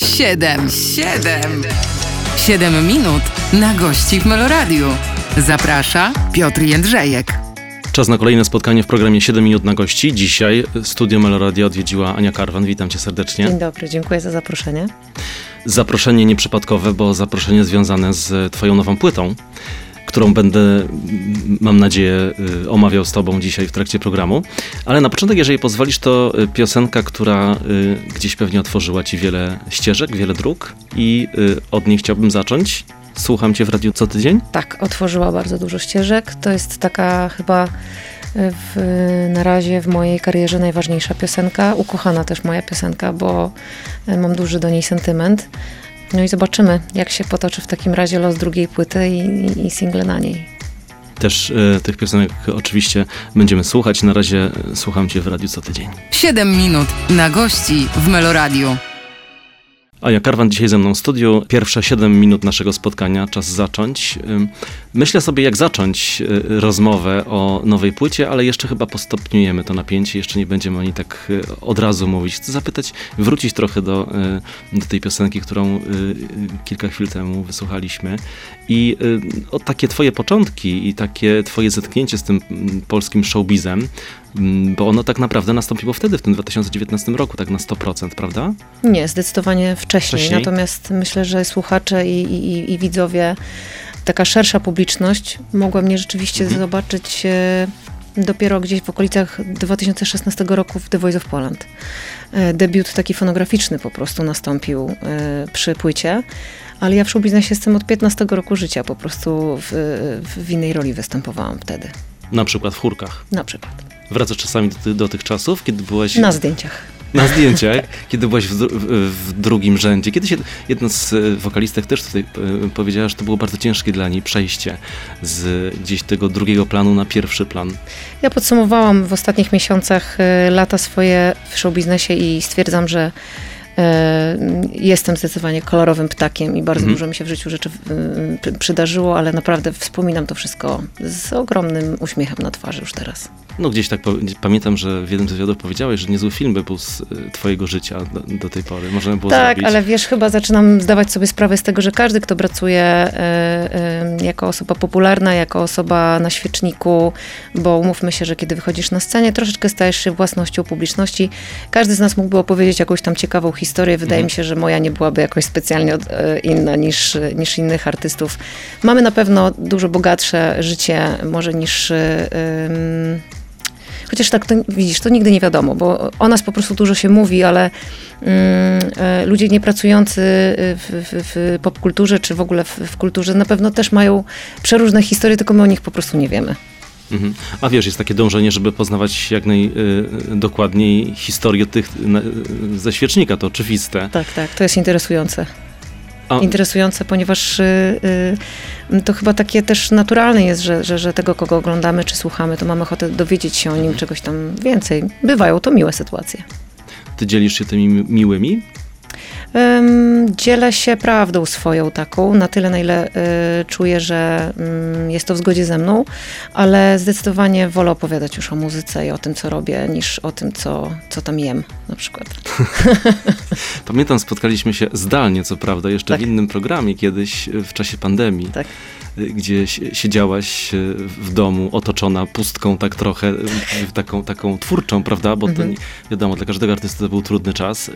Siedem, siedem, siedem minut na gości w Meloradiu. Zaprasza Piotr Jędrzejek. Czas na kolejne spotkanie w programie 7 minut na gości. Dzisiaj studio Meloradia odwiedziła Ania Karwan. Witam cię serdecznie. Dzień dobry, dziękuję za zaproszenie. Zaproszenie nieprzypadkowe, bo zaproszenie związane z twoją nową płytą, którą będę, mam nadzieję, y, omawiał z tobą dzisiaj w trakcie programu. Ale na początek, jeżeli pozwolisz, to y, piosenka, która y, gdzieś pewnie otworzyła ci wiele ścieżek, wiele dróg i od niej chciałbym zacząć. Słucham cię w radiu co tydzień? Tak, otworzyła bardzo dużo ścieżek. To jest taka chyba w, na razie w mojej karierze najważniejsza piosenka. Ukochana też moja piosenka, bo mam duży do niej sentyment. No i zobaczymy, jak się potoczy w takim razie los drugiej płyty i, i single na niej. Też y, tych piosenek oczywiście będziemy słuchać. Na razie słucham Cię w radiu co tydzień. 7 minut na gości w Meloradiu. Aja Karwan dzisiaj ze mną w studiu. Pierwsze 7 minut naszego spotkania, czas zacząć. Myślę sobie, jak zacząć y, rozmowę o nowej płycie, ale jeszcze chyba postopniujemy to napięcie, jeszcze nie będziemy o niej tak y, od razu mówić. Chcę zapytać, wrócić trochę do, y, do tej piosenki, którą kilka chwil temu wysłuchaliśmy. I o takie twoje początki i takie twoje zetknięcie z tym mm, polskim showbizem, bo ono tak naprawdę nastąpiło wtedy, w tym 2019 roku, tak na 100%, prawda? Nie, zdecydowanie wcześniej. wcześniej? Natomiast myślę, że słuchacze i, i, i widzowie taka szersza publiczność mogła mnie rzeczywiście mhm. zobaczyć e, dopiero gdzieś w okolicach 2016 roku w The Voice of Poland. E, debiut taki fonograficzny po prostu nastąpił e, przy płycie, ale ja w showbiznesie jestem od 15 roku życia, po prostu w, w innej roli występowałam wtedy. Na przykład w chórkach? Na przykład. Wracasz czasami do, do tych czasów, kiedy byłaś... Na zdjęciach na zdjęciach, tak. kiedy byłaś w, w, w, drugim rzędzie. Kiedyś jedna z e, wokalistek też tutaj e, powiedziała, że to było bardzo ciężkie dla niej przejście z gdzieś tego drugiego planu na pierwszy plan. Ja podsumowałam w ostatnich miesiącach e, lata swoje w showbiznesie i stwierdzam, że Jestem zdecydowanie kolorowym ptakiem i bardzo mhm. dużo mi się w życiu rzeczy przydarzyło, ale naprawdę wspominam to wszystko z ogromnym uśmiechem na twarzy już teraz. No gdzieś tak pamiętam, że w jednym z wywiadów powiedziałeś, że niezły film by był z y, twojego życia do, do tej pory. Można było tak, zrobić. ale wiesz, chyba zaczynam zdawać sobie sprawę z tego, że każdy, kto pracuje y, y, jako osoba popularna, jako osoba na świeczniku, bo umówmy się, że kiedy wychodzisz na scenie, troszeczkę stajesz się własnością publiczności. Każdy z nas mógłby opowiedzieć jakąś tam ciekawą historię. Wydaje mhm. mi się, że moja nie byłaby jakoś specjalnie od, inna niż, niż innych artystów. Mamy na pewno dużo bogatsze życie może niż Chociaż tak, to, widzisz, to nigdy nie wiadomo, bo o nas po prostu dużo się mówi, ale mm, e, ludzie niepracujący w, w, w popkulturze, czy w ogóle w, w kulturze na pewno też mają przeróżne historie, tylko my o nich po prostu nie wiemy. Mhm. A wiesz, jest takie dążenie, żeby poznawać jak najdokładniej y, historię tych y, ze świecznika, to oczywiste. Tak, tak, to jest interesujące. A... interesujące, ponieważ y, y, to chyba takie też naturalne jest, że, że, że, tego, kogo oglądamy czy słuchamy, to mamy ochotę dowiedzieć się o nim mhm. czegoś tam więcej. Bywają to miłe sytuacje. Ty dzielisz się tymi miłymi Dzielę się prawdą swoją taką, na tyle, na ile y, czuję, że mm, jest to w zgodzie ze mną, ale zdecydowanie wolę opowiadać już o muzyce i o tym, co robię, niż o tym, co, co tam jem na przykład. Pamiętam, spotkaliśmy się zdalnie, co prawda, jeszcze tak. w innym programie kiedyś w czasie pandemii. Tak gdzie siedziałaś e, w domu otoczona pustką tak trochę, e, taką, taką twórczą, prawda? Bo to mhm. nie, wiadomo, dla każdego artysty to był trudny czas. E,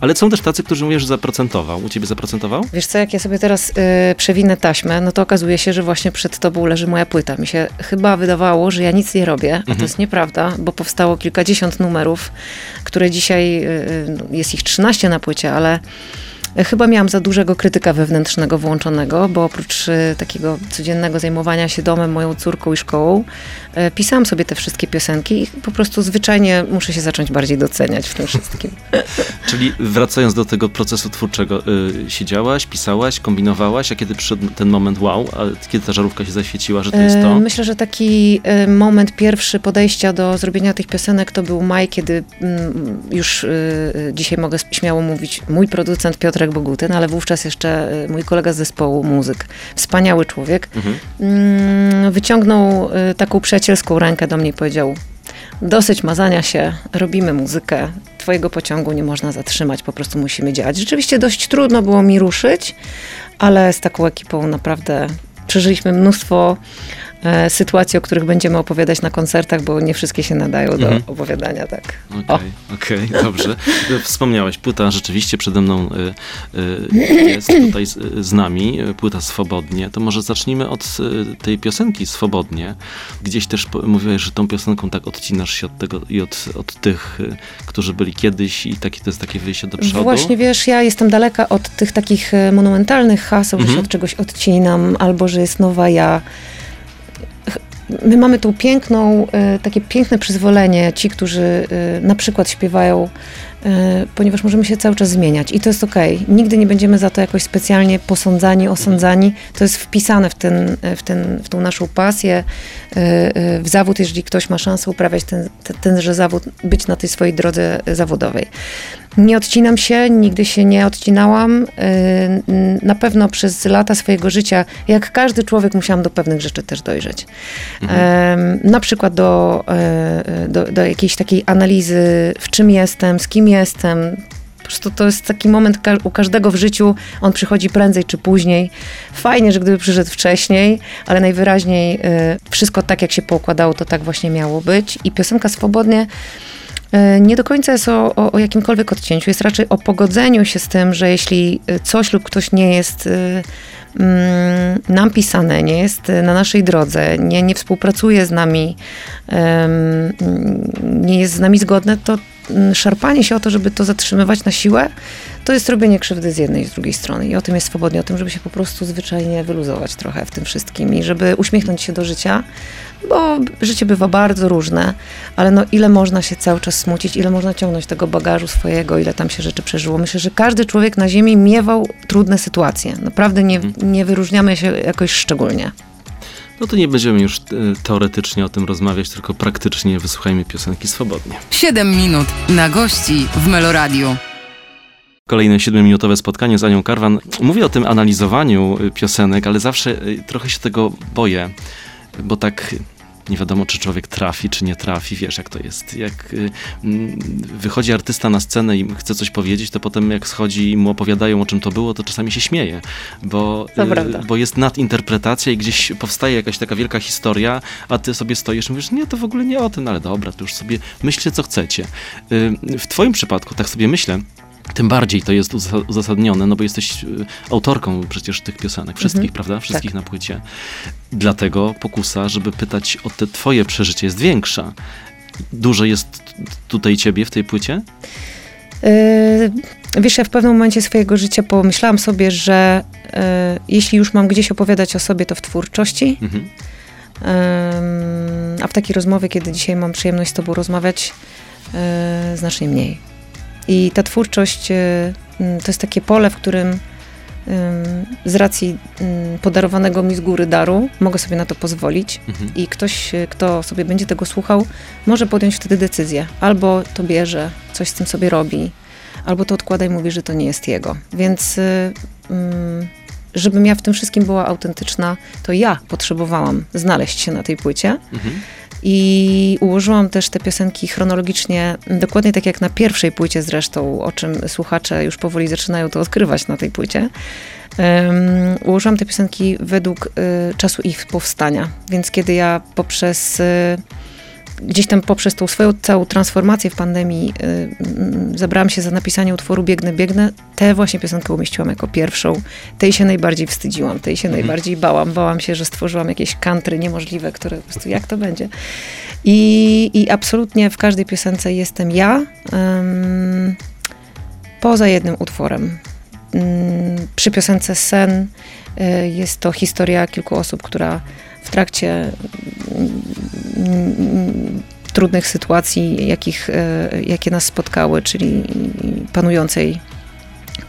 ale są też tacy, którzy mówią, że zaprocentował. U ciebie zaprocentował? Wiesz co, jak ja sobie teraz y, przewinę taśmę, no to okazuje się, że właśnie przed tobą leży moja płyta. Mi się chyba wydawało, że ja nic nie robię, a mhm. to jest nieprawda, bo powstało kilkadziesiąt numerów, które dzisiaj, y, jest ich 13 na płycie, ale Chyba miałam za dużego krytyka wewnętrznego włączonego, bo oprócz e, takiego codziennego zajmowania się domem, moją córką i szkołą, e, pisałam sobie te wszystkie piosenki i po prostu zwyczajnie muszę się zacząć bardziej doceniać w tym wszystkim. Czyli wracając do tego procesu twórczego, y, siedziałaś, pisałaś, kombinowałaś, a kiedy przyszedł ten moment wow, a kiedy ta żarówka się zaświeciła, że to jest to? Myślę, że taki moment pierwszy podejścia do zrobienia tych piosenek to był maj, kiedy mm, już dzisiaj mogę śmiało mówić, mój producent Piotr Piotrek Bogutyn, ale wówczas jeszcze y, mój kolega z zespołu muzyk, wspaniały człowiek, mhm. Mm, wyciągnął y, taką przyjacielską rękę do mnie i powiedział dosyć mazania się, robimy muzykę, swojego pociągu nie można zatrzymać, po prostu musimy działać. Rzeczywiście dość trudno było mi ruszyć, ale z taką ekipą naprawdę przeżyliśmy mnóstwo sytuacji, o których będziemy opowiadać na koncertach, bo nie wszystkie się nadają do Mhm. opowiadania, tak. Okej, okej, dobrze. Wspomniałeś, płyta rzeczywiście przede mną y, y, jest tutaj z, nami, płyta Swobodnie. To może zacznijmy od tej piosenki Swobodnie. Gdzieś też mówiłeś, że tą piosenką tak odcinasz się od tego i od, od tych, którzy byli kiedyś i takie, to jest takie wyjście do przodu. Właśnie wiesz, ja jestem daleka od tych takich e, monumentalnych haseł, że Mhm. się od czegoś odcinam, albo że jest nowa ja. My mamy tą piękną, e, takie piękne przyzwolenie, ci, którzy e, na przykład śpiewają, ponieważ możemy się cały czas zmieniać i to jest okej. Nigdy nie będziemy za to jakoś specjalnie posądzani, osądzani. To jest wpisane w, ten, e, w, ten, w tą naszą pasję, e, e, w zawód, jeżeli ktoś ma szansę uprawiać ten, ten, tenże zawód, być na tej swojej drodze e, zawodowej. Nie odcinam się, nigdy się nie odcinałam. Na pewno przez lata swojego życia, jak każdy człowiek, musiałam do pewnych rzeczy też dojrzeć. Em, Na przykład do, e, do, do jakiejś takiej analizy, w czym jestem, z kim jestem. Po prostu to jest taki moment ka- u każdego w życiu, on przychodzi prędzej czy później. Fajnie, że gdyby przyszedł wcześniej, ale najwyraźniej e, wszystko tak, jak się poukładało, to tak właśnie miało być. I piosenka Swobodnie E, nie do końca jest o, o, o jakimkolwiek odcięciu, jest raczej o pogodzeniu się z tym, że jeśli e, coś lub ktoś nie jest e, mm, nam pisane, nie jest na naszej drodze, nie, nie współpracuje z nami, nie jest z nami zgodne, to szarpanie się o to, żeby to zatrzymywać na siłę, to jest robienie krzywdy z jednej i z drugiej strony. I o tym jest swobodnie, o tym, żeby się po prostu zwyczajnie wyluzować trochę w tym wszystkim i żeby uśmiechnąć się do życia, bo życie bywa bardzo różne, ale no ile można się cały czas smucić, ile można ciągnąć tego bagażu swojego, ile tam się rzeczy przeżyło. Myślę, że każdy człowiek na ziemi miewał trudne sytuacje. Naprawdę nie, nie wyróżniamy się jakoś szczególnie. No to nie będziemy już e, teoretycznie o tym rozmawiać, tylko praktycznie wysłuchajmy piosenki Swobodnie. 7 minut na gości w Meloradiu. Kolejne 7-minutowe spotkanie z Anią Karwan. Mówię o tym analizowaniu y, piosenek, ale zawsze y, trochę się tego boję, bo tak nie wiadomo, czy człowiek trafi, czy nie trafi. Wiesz, jak to jest. Jak y, mm, wychodzi artysta na scenę i chce coś powiedzieć, to potem jak schodzi i mu opowiadają, o czym to było, to czasami się śmieje, bo, prawda. bo jest nadinterpretacja i gdzieś powstaje jakaś taka wielka historia, a ty sobie stoisz i mówisz, nie, to w ogóle nie o tym, no ale dobra, to już sobie myślcie, co chcecie. Y, W twoim przypadku, tak sobie myślę, tym bardziej to jest uza- uzasadnione, no bo jesteś y, autorką przecież tych piosenek, wszystkich, Mhm. prawda? Wszystkich na płycie. Dlatego pokusa, żeby pytać o te twoje przeżycie jest większa. Dużo jest tutaj ciebie w tej płycie? Yy, wiesz, ja w pewnym momencie swojego życia pomyślałam sobie, że yy, jeśli już mam gdzieś opowiadać o sobie, to w twórczości. Mhm. Ym, a w takiej rozmowie, kiedy dzisiaj mam przyjemność z Tobą rozmawiać, yy, znacznie mniej. I ta twórczość yy, mm, to jest takie pole, w którym ym, z racji ym, podarowanego mi z góry daru mogę sobie na to pozwolić. Mhm. I ktoś, yy, kto sobie będzie tego słuchał, może podjąć wtedy decyzję. Albo to bierze, coś z tym sobie robi, albo to odkłada i mówi, że to nie jest jego. Więc y, ym, żebym ja w tym wszystkim była autentyczna, to ja potrzebowałam znaleźć się na tej płycie. Mhm. I ułożyłam też te piosenki chronologicznie, dokładnie tak jak na pierwszej płycie zresztą, o czym słuchacze już powoli zaczynają to odkrywać na tej płycie. Um, ułożyłam te piosenki według y, czasu ich powstania. Więc kiedy ja poprzez y, gdzieś tam poprzez tą swoją całą transformację w pandemii y, mm, zabrałam się za napisanie utworu Biegnę, biegnę, tę właśnie piosenkę umieściłam jako pierwszą. Tej się najbardziej wstydziłam, tej się Mhm. najbardziej bałam. Bałam się, że stworzyłam jakieś country niemożliwe, które po prostu jak to będzie. I, i absolutnie w każdej piosence jestem ja, ym, poza jednym utworem. Ym, przy piosence Sen y, jest to historia kilku osób, która w trakcie mm, trudnych sytuacji, jakich, e, jakie nas spotkały, czyli panującej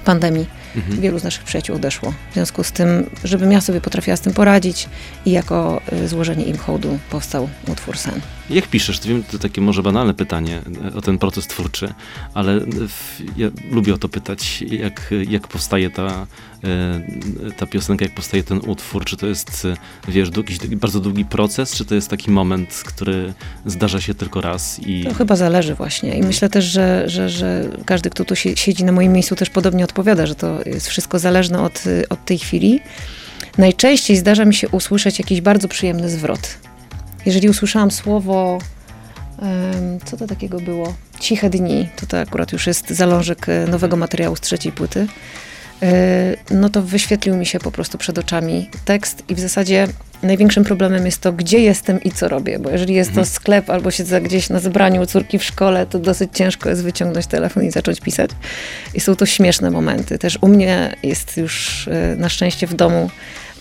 pandemii, Mhm. wielu z naszych przyjaciół odeszło. W związku z tym, żebym ja sobie potrafiła z tym poradzić i jako e, złożenie im hołdu powstał utwór Sen. Jak piszesz? To wiem, to takie może banalne pytanie e, o ten proces twórczy, ale w, ja lubię o to pytać, jak, jak powstaje ta, e, ta piosenka, jak powstaje ten utwór? Czy to jest, e, wiesz, jakiś bardzo długi proces, czy to jest taki moment, który zdarza się tylko raz? I... To chyba zależy właśnie. I myślę też, że, że, że każdy, kto tu siedzi na moim miejscu, też podobnie odpowiada, że to jest wszystko zależne od, od tej chwili. Najczęściej zdarza mi się usłyszeć jakiś bardzo przyjemny zwrot jeżeli usłyszałam słowo, co to takiego było? Ciche dni, to to akurat już jest zalążek e, nowego materiału z trzeciej płyty, e, no to wyświetlił mi się po prostu przed oczami tekst i w zasadzie największym problemem jest to, gdzie jestem i co robię, bo jeżeli jest to mhm. sklep albo siedzę gdzieś na zebraniu córki w szkole, to dosyć ciężko jest wyciągnąć telefon i zacząć pisać. I są to śmieszne momenty. Też u mnie jest już e, na szczęście w domu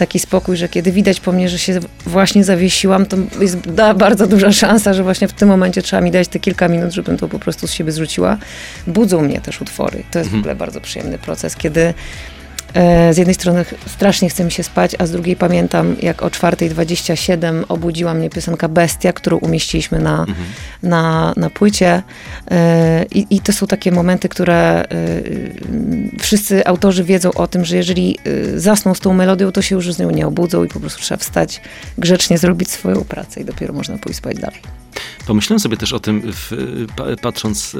taki spokój, że kiedy widać po mnie, że się właśnie zawiesiłam, to jest bardzo duża szansa, że właśnie w tym momencie trzeba mi dać te kilka minut, żebym to po prostu z siebie zrzuciła. Budzą mnie też utwory. To jest w mhm. ogóle bardzo przyjemny proces, kiedy z jednej strony strasznie chce mi się spać, a z drugiej pamiętam, jak o 4.27 obudziła mnie piosenka Bestia, którą umieściliśmy na, mhm. na, na płycie. E, I, I to są takie momenty, które e, wszyscy autorzy wiedzą o tym, że jeżeli zasną z tą melodią, to się już z nią nie obudzą i po prostu trzeba wstać, grzecznie zrobić swoją pracę i dopiero można pójść spać dalej. Pomyślałem sobie też o tym, w, patrząc,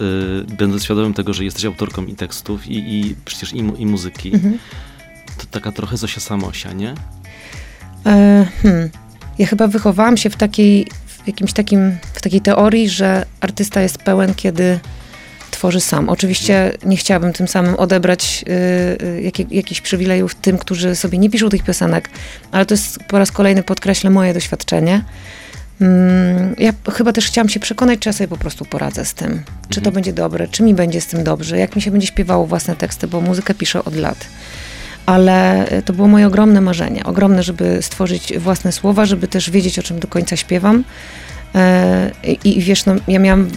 będąc świadomym tego, że jesteś autorką i tekstów, i, i przecież i, i muzyki. Mhm to taka trochę Zosia Samosia, nie? E, hmm. Ja chyba wychowałam się w takiej, w jakimś takim, w takiej teorii, że artysta jest pełen, kiedy tworzy sam. Oczywiście nie chciałabym tym samym odebrać y, jak, jakichś przywilejów tym, którzy sobie nie piszą tych piosenek, ale to jest po raz kolejny podkreślę moje doświadczenie. Mm, ja chyba też chciałam się przekonać, czy ja sobie po prostu poradzę z tym. Czy to mhm. będzie dobre, czy mi będzie z tym dobrze, jak mi się będzie śpiewało własne teksty, bo muzykę piszę od lat ale to było moje ogromne marzenie. Ogromne, żeby stworzyć własne słowa, żeby też wiedzieć, o czym do końca śpiewam. E, I, wiesz, no, ja miałam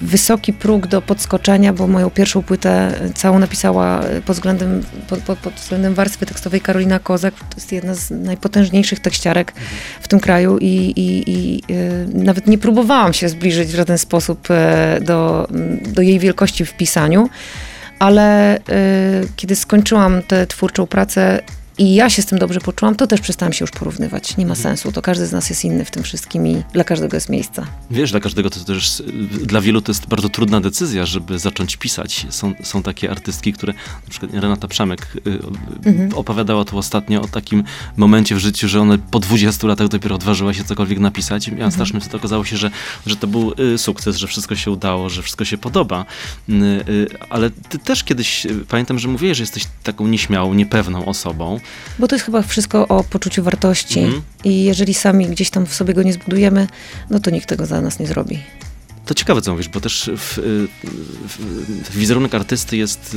wysoki próg do podskoczenia, bo moją pierwszą płytę całą napisała pod względem, pod, pod, pod względem warstwy tekstowej Karolina Kozak. To jest jedna z najpotężniejszych tekściarek w tym kraju i, i, i e, nawet nie próbowałam się zbliżyć w żaden sposób e, do, do jej wielkości w pisaniu ale y, kiedy skończyłam tę twórczą pracę, i ja się z tym dobrze poczułam, to też przestałam się już porównywać. Nie ma mhm. sensu, to każdy z nas jest inny w tym wszystkim i dla każdego jest miejsca. Wiesz, dla każdego to też, dla wielu to jest bardzo trudna decyzja, żeby zacząć pisać. Są, są takie artystki, które, na przykład Renata Przemek y, mhm. opowiadała tu ostatnio o takim momencie w życiu, że ona po 20 latach dopiero odważyła się cokolwiek napisać. Miała mhm. straszny wstyd, okazało się, że, że to był y, sukces, że wszystko się udało, że wszystko się podoba. Y, ale ty też kiedyś, pamiętam, że mówiłeś, że jesteś taką nieśmiałą, niepewną osobą. Bo to jest chyba wszystko o poczuciu wartości. Mhm. I jeżeli sami gdzieś tam w sobie go nie zbudujemy, no to nikt tego za nas nie zrobi. To ciekawe, co mówisz, bo też w, w, w wizerunek artysty jest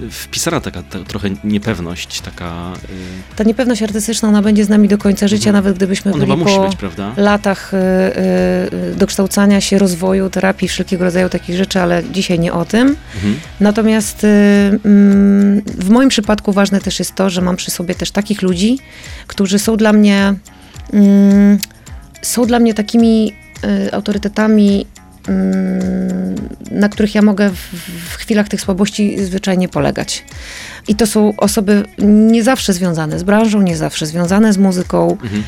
y, wpisana taka ta, trochę niepewność, taka... Y, ta niepewność artystyczna, ona będzie z nami do końca życia, mhm. nawet gdybyśmy ona byli po być, latach y, dokształcania się, rozwoju, terapii, wszelkiego rodzaju takich rzeczy, ale dzisiaj nie o tym. Mhm. Natomiast mm, w moim przypadku ważne też jest to, że mam przy sobie też takich ludzi, którzy są dla mnie mm, są dla mnie takimi autorytetami na których ja mogę w, w, chwilach tych słabości zwyczajnie polegać. I to są osoby nie zawsze związane z branżą, nie zawsze związane z muzyką. Mhm.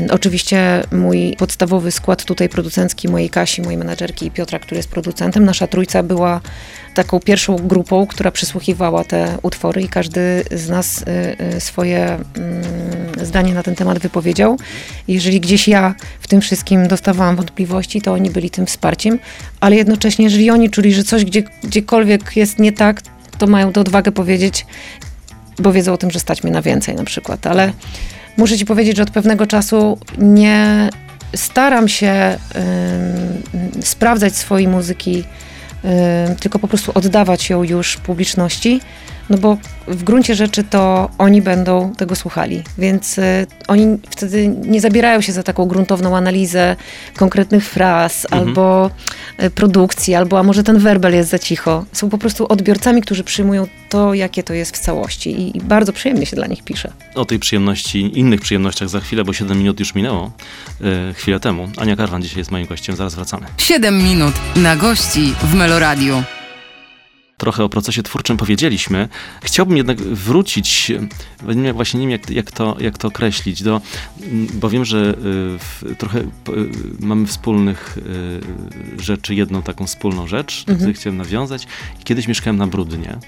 Y, oczywiście mój podstawowy skład tutaj producencki, mojej Kasi, mojej menadżerki i Piotra, który jest producentem, nasza trójca była taką pierwszą grupą, która przysłuchiwała te utwory i każdy z nas y, y, swoje mm, zdanie na ten temat wypowiedział. Jeżeli gdzieś ja w tym wszystkim dostawałam wątpliwości, to oni byli tym wsparciem, ale jednocześnie, jeżeli oni czuli, że coś gdzie, gdziekolwiek jest nie tak, to mają tę odwagę powiedzieć, bo wiedzą o tym, że stać mnie na więcej na przykład. Ale muszę ci powiedzieć, że od pewnego czasu nie staram się sprawdzać swojej muzyki, tylko po prostu oddawać ją już publiczności, No bo w gruncie rzeczy to oni będą tego słuchali, więc y, oni wtedy nie zabierają się za taką gruntowną analizę konkretnych fraz Mhm. albo y, produkcji, albo a może ten werbel jest za cicho. Są po prostu odbiorcami, którzy przyjmują to, jakie to jest w całości i, i bardzo przyjemnie się dla nich pisze. O tej przyjemności, innych przyjemnościach za chwilę, bo 7 minut już minęło e, chwilę temu. Ania Karwan dzisiaj jest moim gościem, zaraz wracamy. 7 minut na gości w Meloradiu. Trochę o procesie twórczym powiedzieliśmy. Chciałbym jednak wrócić, właśnie nie wiem, jak, jak, to, jak to określić, do, bo wiem, że e, w, trochę e, mamy wspólnych e, rzeczy, jedną taką wspólną rzecz, do Mhm. której chciałem nawiązać. Kiedyś mieszkałem na Brudnie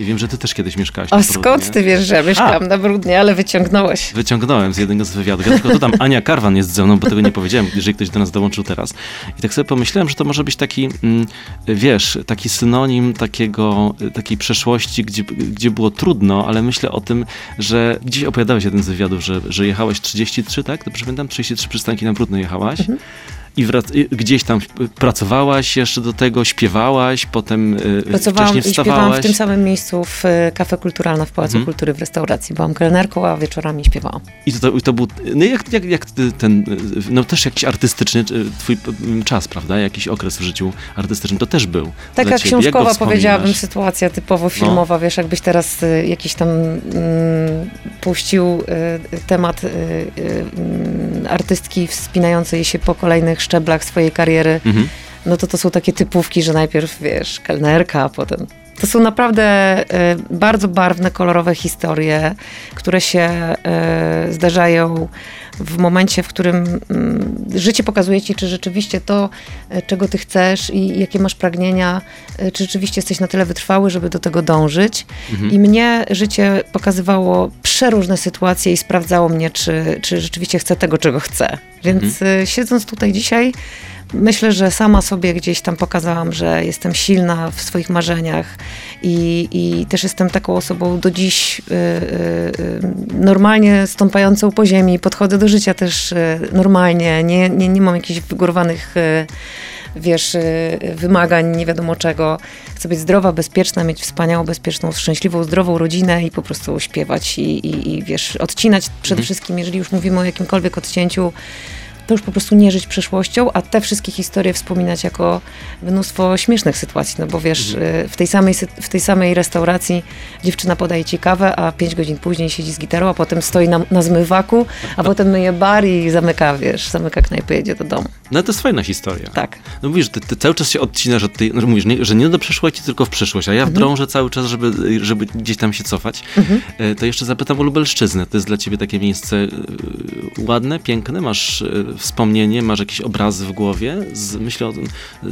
i wiem, że ty też kiedyś mieszkałaś A na skąd ty wiesz, że ja mieszkam na Brudnie, ale wyciągnąłeś. Wyciągnąłem z jednego z wywiadów. Ja tylko dodam, Ania Karwan jest ze mną, bo tego nie powiedziałem, jeżeli ktoś do nas dołączył teraz. I tak sobie pomyślałem, że to może być taki, mm, wiesz, taki synonim takiego, takiej przeszłości, gdzie, gdzie było trudno, ale myślę o tym, że gdzieś opowiadałeś jeden z wywiadów, że, że jechałeś 33, tak? Dobrze pamiętam? 33 przystanki na Brudno jechałaś. Mhm. I i gdzieś tam pracowałaś jeszcze do tego, śpiewałaś, potem y, Pracowałam i śpiewałam w tym samym miejscu w e, Kafe Kulturalne w Pałacu Mhm. Kultury w restauracji. Byłam kelnerką, a wieczorami śpiewałam. I to, i to był, no jak, jak, jak ten, no też jakiś artystyczny y, twój m, czas, prawda? Jakiś okres w życiu artystycznym, to też był Taka książkowa, powiedziałabym, sytuacja typowo filmowa. Wiesz, jakbyś teraz y, jakiś tam mm, puścił y, temat y, y, mm, artystki wspinającej się po kolejnych szczeblach swojej kariery, Mhm. no to to są takie typówki, że najpierw, wiesz, kelnerka, a potem... To są naprawdę y, bardzo barwne, kolorowe historie, które się y, zdarzają w momencie, w którym mm, życie pokazuje ci, czy rzeczywiście to, y, czego ty chcesz i jakie masz pragnienia, czy rzeczywiście jesteś na tyle wytrwały, żeby do tego dążyć. Mhm. I mnie życie pokazywało przeróżne sytuacje i sprawdzało mnie, czy, czy rzeczywiście chcę tego, czego chcę. Więc y, siedząc tutaj dzisiaj, myślę, że sama sobie gdzieś tam pokazałam, że jestem silna w swoich marzeniach i, i też jestem taką osobą do dziś y, y, y, normalnie stąpającą po ziemi. Podchodzę do życia też y, normalnie, nie, nie, nie mam jakichś wygórowanych y, wiesz, y, wymagań, nie wiadomo czego. Chcę być zdrowa, bezpieczna, mieć wspaniałą, bezpieczną, szczęśliwą, zdrową rodzinę i po prostu śpiewać i, i, i wiesz, odcinać przede wszystkim, jeżeli już mówimy o jakimkolwiek odcięciu, to już po prostu nie żyć przeszłością, a te wszystkie historie wspominać jako mnóstwo śmiesznych sytuacji, no bo wiesz, y, w tej samej, w tej samej restauracji dziewczyna podaje ci kawę, a pięć godzin później siedzi z gitarą, a potem stoi na, na zmywaku, a potem myje bar i zamyka, wiesz, zamyka knajpę, jedzie do domu. No to jest fajna historia. Tak. No mówisz, ty, ty cały czas się odcinasz od tej, no mówisz, nie, że nie do przeszłości, tylko w przyszłość, a ja Mhm. drążę cały czas, żeby, żeby gdzieś tam się cofać. E, To jeszcze zapytam o Lubelszczyznę. To jest dla ciebie takie miejsce e, ładne, piękne? Masz e, wspomnienie, masz jakieś obrazy w głowie? Z, myślę o,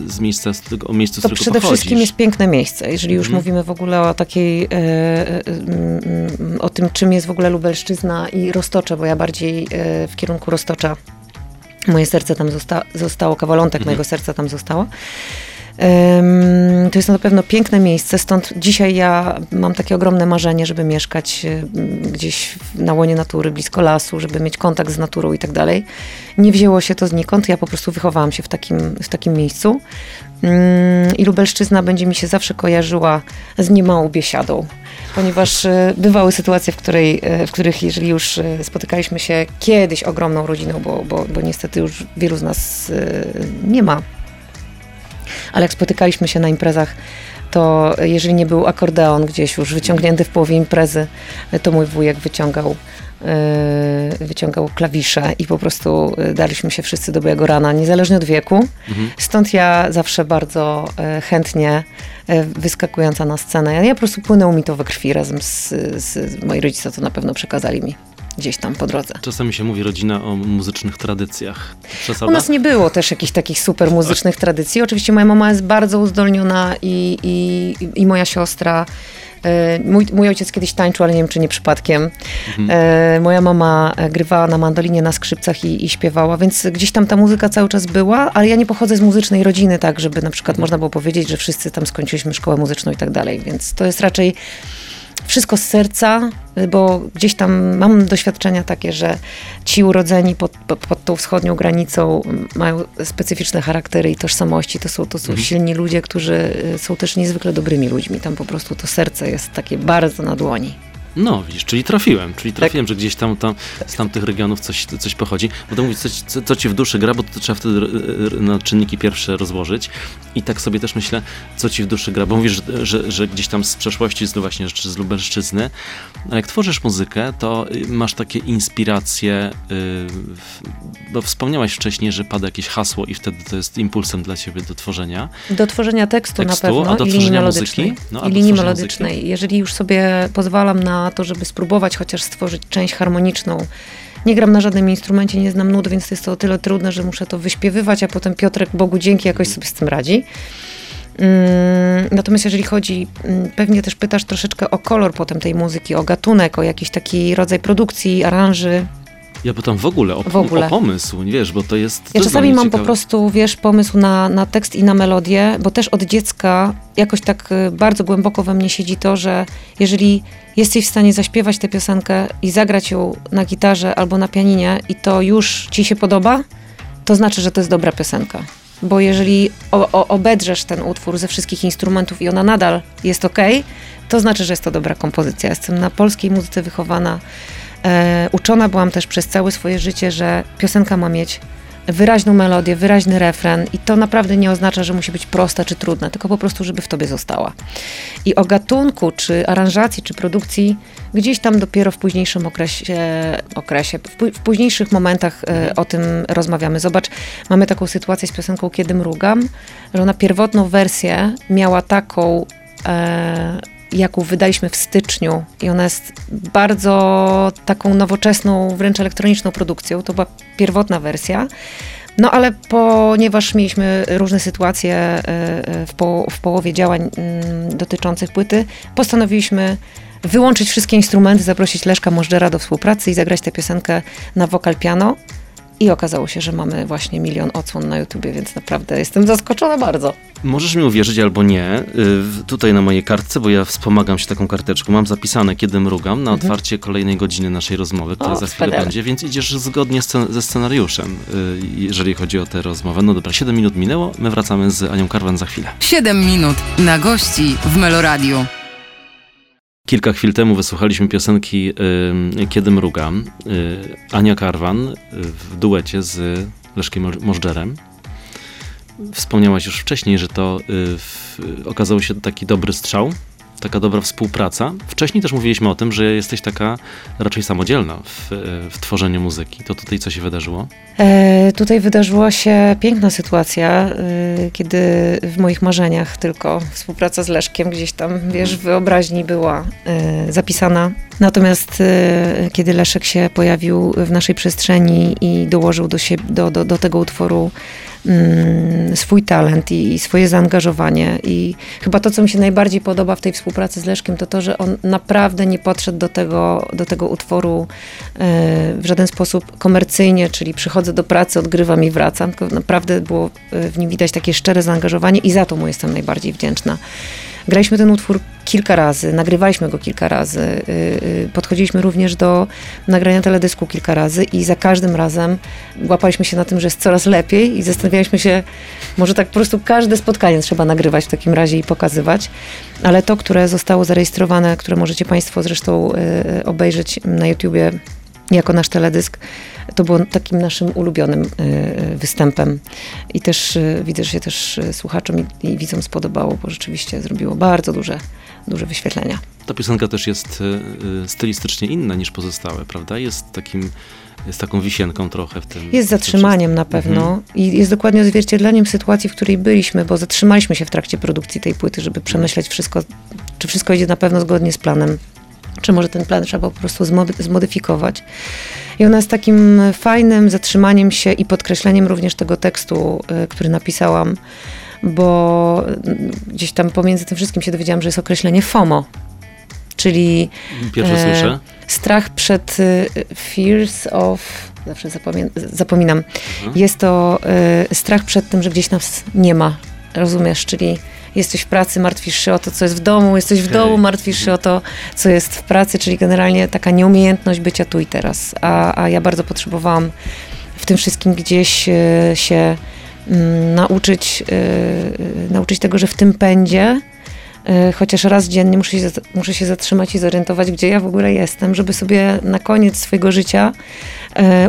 z miejsca, z o miejscu, z To którego przede pochodzisz. wszystkim jest piękne miejsce. Jeżeli już Mhm. mówimy w ogóle o takiej, e, e, mm, o tym, czym jest w ogóle Lubelszczyzna i Roztocze, bo ja bardziej e, w kierunku Roztocza, moje serce tam zosta- zostało, kawalątek Mhm. mojego serca tam zostało. To jest na pewno piękne miejsce, stąd dzisiaj ja mam takie ogromne marzenie, żeby mieszkać e, gdzieś na łonie natury, blisko lasu, żeby mieć kontakt z naturą i tak dalej. Nie wzięło się to znikąd, ja po prostu wychowałam się w takim, w takim miejscu. Mm, I Lubelszczyzna będzie mi się zawsze kojarzyła z niemałą biesiadą, ponieważ e, bywały sytuacje, w, której, e, w których jeżeli już spotykaliśmy się kiedyś ogromną rodziną, bo, bo, bo niestety już wielu z nas nie ma, ale jak spotykaliśmy się na imprezach, to jeżeli nie był akordeon gdzieś już wyciągnięty w połowie imprezy, to mój wujek wyciągał, e, wyciągał klawisze i po prostu e, daliśmy się wszyscy do białego rana, niezależnie od wieku. Mhm. Stąd ja zawsze bardzo e, chętnie wyskakująca na scenę, ja, ja po prostu płynęło mi to we krwi razem z, z moi rodzice to na pewno przekazali mi gdzieś tam po drodze. Czasami się mówi rodzina o muzycznych tradycjach. Przesada? U nas nie było też jakichś takich super muzycznych tradycji. Oczywiście moja mama jest bardzo uzdolniona i, i, i moja siostra. E, Mój, mój ojciec kiedyś tańczył, ale nie wiem, czy nie przypadkiem. E, moja mama grywała na mandolinie, na skrzypcach i, i śpiewała, więc gdzieś tam ta muzyka cały czas była, ale ja nie pochodzę z muzycznej rodziny, tak, żeby na przykład można było powiedzieć, że wszyscy tam skończyliśmy szkołę muzyczną i tak dalej, więc to jest raczej wszystko z serca, bo gdzieś tam mam doświadczenia takie, że ci urodzeni pod, pod tą wschodnią granicą mają specyficzne charaktery i tożsamości. To są, to są Mhm. silni ludzie, którzy y, są też niezwykle dobrymi ludźmi. Tam po prostu to serce jest takie bardzo na dłoni. No, widzisz, czyli trafiłem, czyli Tak. trafiłem, że gdzieś tam, tam z tamtych regionów coś, coś pochodzi. Bo to mówić, co, co, co ci w duszy gra, bo to trzeba wtedy r- r- na czynniki pierwsze rozłożyć. I tak sobie też myślę, co ci w duszy gra, bo mówisz, że, że, że gdzieś tam z przeszłości, z, właśnie z Lubelszczyzny, a jak tworzysz muzykę, to y, masz takie inspiracje, y, bo wspomniałaś wcześniej, że pada jakieś hasło i wtedy to jest impulsem dla ciebie do tworzenia. Do tworzenia tekstu, Tekstu, na pewno a do i tworzenia muzyki? No, a I linii melodycznej. Jeżeli już sobie pozwalam na to, żeby spróbować chociaż stworzyć część harmoniczną, nie gram na żadnym instrumencie, nie znam nut, więc jest to o tyle trudne, że muszę to wyśpiewywać, a potem Piotrek, Bogu dzięki, jakoś sobie z tym radzi. Mm, Natomiast jeżeli chodzi, mm, pewnie też pytasz troszeczkę o kolor potem tej muzyki, o gatunek, o jakiś taki rodzaj produkcji, aranży. Ja pytam w ogóle o, W ogóle. o pomysł, wiesz, bo to jest... Ja czasami mam po prostu, wiesz, pomysł na, na tekst i na melodię, bo też od dziecka jakoś tak y, bardzo głęboko we mnie siedzi to, że jeżeli jesteś w stanie zaśpiewać tę piosenkę i zagrać ją na gitarze albo na pianinie i to już ci się podoba, to znaczy, że to jest dobra piosenka. Bo jeżeli o, o, obedrzesz ten utwór ze wszystkich instrumentów i ona nadal jest ok, to znaczy, że jest to dobra kompozycja. Jestem na polskiej muzyce wychowana. E, uczona byłam też przez całe swoje życie, że piosenka ma mieć wyraźną melodię, wyraźny refren i to naprawdę nie oznacza, że musi być prosta czy trudna, tylko po prostu, żeby w tobie została. I o gatunku, czy aranżacji, czy produkcji gdzieś tam dopiero w późniejszym okresie, okresie w, pó- w późniejszych momentach e, o tym rozmawiamy. Zobacz, mamy taką sytuację z piosenką Kiedy mrugam, że ona pierwotną wersję miała taką e, jaką wydaliśmy w styczniu i ona jest bardzo taką nowoczesną, wręcz elektroniczną produkcją. To była pierwotna wersja. No ale ponieważ mieliśmy różne sytuacje e, e, w, po, w połowie działań mm, dotyczących płyty, postanowiliśmy wyłączyć wszystkie instrumenty, zaprosić Leszka Możdżera do współpracy i zagrać tę piosenkę na wokal piano. I okazało się, że mamy właśnie milion odsłon na YouTubie, więc naprawdę jestem zaskoczona bardzo. Możesz mi uwierzyć albo nie. Y, Tutaj na mojej kartce, bo ja wspomagam się taką karteczką, mam zapisane, kiedy mrugam, na otwarcie kolejnej godziny naszej rozmowy, która Mhm. O, za chwilę będzie, więc idziesz zgodnie scen- ze scenariuszem, y, jeżeli chodzi o tę rozmowę. No dobra, 7 minut minęło, my wracamy z Anią Karwan za chwilę. 7 minut na gości w Meloradiu. Kilka chwil temu wysłuchaliśmy piosenki y, Kiedy mrugam. Y, Ania Karwan y, w duecie z Leszkiem Mo- Możdżerem. Wspomniałaś już wcześniej, że to w, okazało się taki dobry strzał, taka dobra współpraca. Wcześniej też mówiliśmy o tym, że jesteś taka raczej samodzielna w, y, w tworzeniu muzyki. To tutaj co się wydarzyło? E, tutaj wydarzyła się piękna sytuacja, e, kiedy w moich marzeniach tylko współpraca z Leszkiem gdzieś tam, wiesz, w wyobraźni była e, zapisana. Natomiast e, kiedy Leszek się pojawił w naszej przestrzeni i dołożył do, siebie, do, do, do tego utworu swój talent i, i swoje zaangażowanie i chyba to, co mi się najbardziej podoba w tej współpracy z Leszkiem, to to, że on naprawdę nie podszedł do tego, do tego utworu e, w żaden sposób komercyjnie, czyli przychodzę do pracy, odgrywam i wracam, tylko naprawdę było e, w nim widać takie szczere zaangażowanie i za to mu jestem najbardziej wdzięczna. Graliśmy ten utwór kilka razy, nagrywaliśmy go kilka razy, y, y, podchodziliśmy również do nagrania teledysku kilka razy i za każdym razem łapaliśmy się na tym, że jest coraz lepiej i zastanawialiśmy się, może tak po prostu każde spotkanie trzeba nagrywać w takim razie i pokazywać, ale to, które zostało zarejestrowane, które możecie Państwo zresztą y, obejrzeć na YouTubie jako nasz teledysk, to było takim naszym ulubionym y, występem. I też y, widzę, że się też słuchaczom i, i widzom spodobało, bo rzeczywiście zrobiło bardzo duże, duże wyświetlenia. Ta piosenka też jest stylistycznie inna niż pozostałe, prawda? Jest takim, jest taką wisienką trochę w tym. Jest zatrzymaniem na pewno i jest dokładnie odzwierciedleniem sytuacji, w której byliśmy, bo zatrzymaliśmy się w trakcie produkcji tej płyty, żeby przemyśleć wszystko, czy wszystko idzie na pewno zgodnie z planem, czy może ten plan trzeba po prostu zmody- zmodyfikować. I ona jest takim fajnym zatrzymaniem się i podkreśleniem również tego tekstu, y, który napisałam, bo y, gdzieś tam pomiędzy tym wszystkim się dowiedziałam, że jest określenie FOMO, czyli Pierwsze E, słyszę. strach przed y, fears of. Zawsze zapomien- zapominam. Mhm. Jest to y, strach przed tym, że gdzieś nas nie ma. Rozumiesz? Czyli jesteś w pracy, martwisz się o to, co jest w domu, jesteś w Okej. domu, martwisz się o to, co jest w pracy, czyli generalnie taka nieumiejętność bycia tu i teraz. A, a ja bardzo potrzebowałam w tym wszystkim gdzieś e, się mm, nauczyć, e, e, nauczyć tego, że w tym pędzie chociaż raz dziennie muszę się, muszę się zatrzymać i zorientować, gdzie ja w ogóle jestem, żeby sobie na koniec swojego życia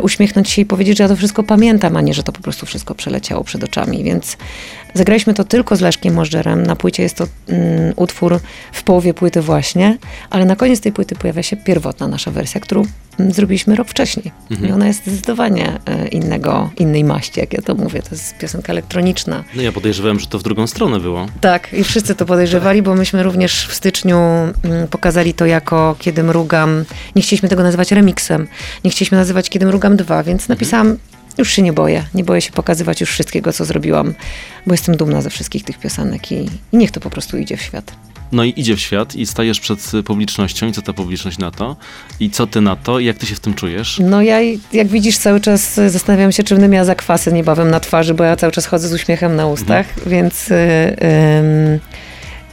uśmiechnąć się i powiedzieć, że ja to wszystko pamiętam, a nie, że to po prostu wszystko przeleciało przed oczami. Więc zagraliśmy to tylko z Leszkiem Możdżerem. Na płycie jest to mm, utwór w połowie płyty właśnie, ale na koniec tej płyty pojawia się pierwotna nasza wersja, którą mm, zrobiliśmy rok wcześniej. I ona jest zdecydowanie e, innego, innej maści, jak ja to mówię. To jest piosenka elektroniczna. No ja podejrzewałem, że to w drugą stronę było. Tak, i wszyscy to podejrzewali, bo myśmy również w styczniu mm, pokazali to jako Kiedy mrugam. Nie chcieliśmy tego nazywać remixem, nie chcieliśmy nazywać Kiedy mrugam 2, więc napisałam, już się nie boję, nie boję się pokazywać już wszystkiego, co zrobiłam, bo jestem dumna ze wszystkich tych piosenek i, i niech to po prostu idzie w świat. No i idzie w świat i stajesz przed y, publicznością i co ta publiczność na to? I co ty na to? I jak ty się w tym czujesz? No ja, jak widzisz, cały czas y, zastanawiam się, czy będę miała zakwasy niebawem na twarzy, bo ja cały czas chodzę z uśmiechem na ustach, więc y, ym,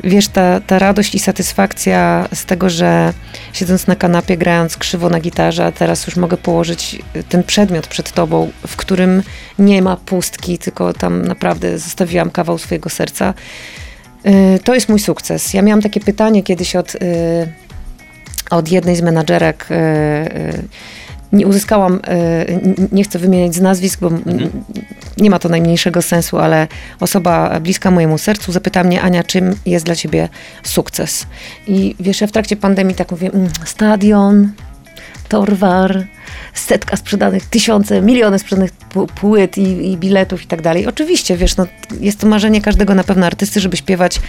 wiesz, ta, ta radość i satysfakcja z tego, że siedząc na kanapie, grając krzywo na gitarze, a teraz już mogę położyć y, ten przedmiot przed tobą, w którym nie ma pustki, tylko tam naprawdę zostawiłam kawał swojego serca. Y, To jest mój sukces. Ja miałam takie pytanie kiedyś od, y, od jednej z menadżerek. Nie uzyskałam, n- nie chcę wymieniać z nazwisk, bo m- nie ma to najmniejszego sensu, ale osoba bliska mojemu sercu zapyta mnie, Ania, czym jest dla ciebie sukces? I wiesz, ja w trakcie pandemii tak mówię, mm, stadion, Torwar, setka sprzedanych, tysiące, miliony sprzedanych płyt i, i biletów i tak dalej. Oczywiście, wiesz, no, jest to marzenie każdego na pewno artysty, żeby śpiewać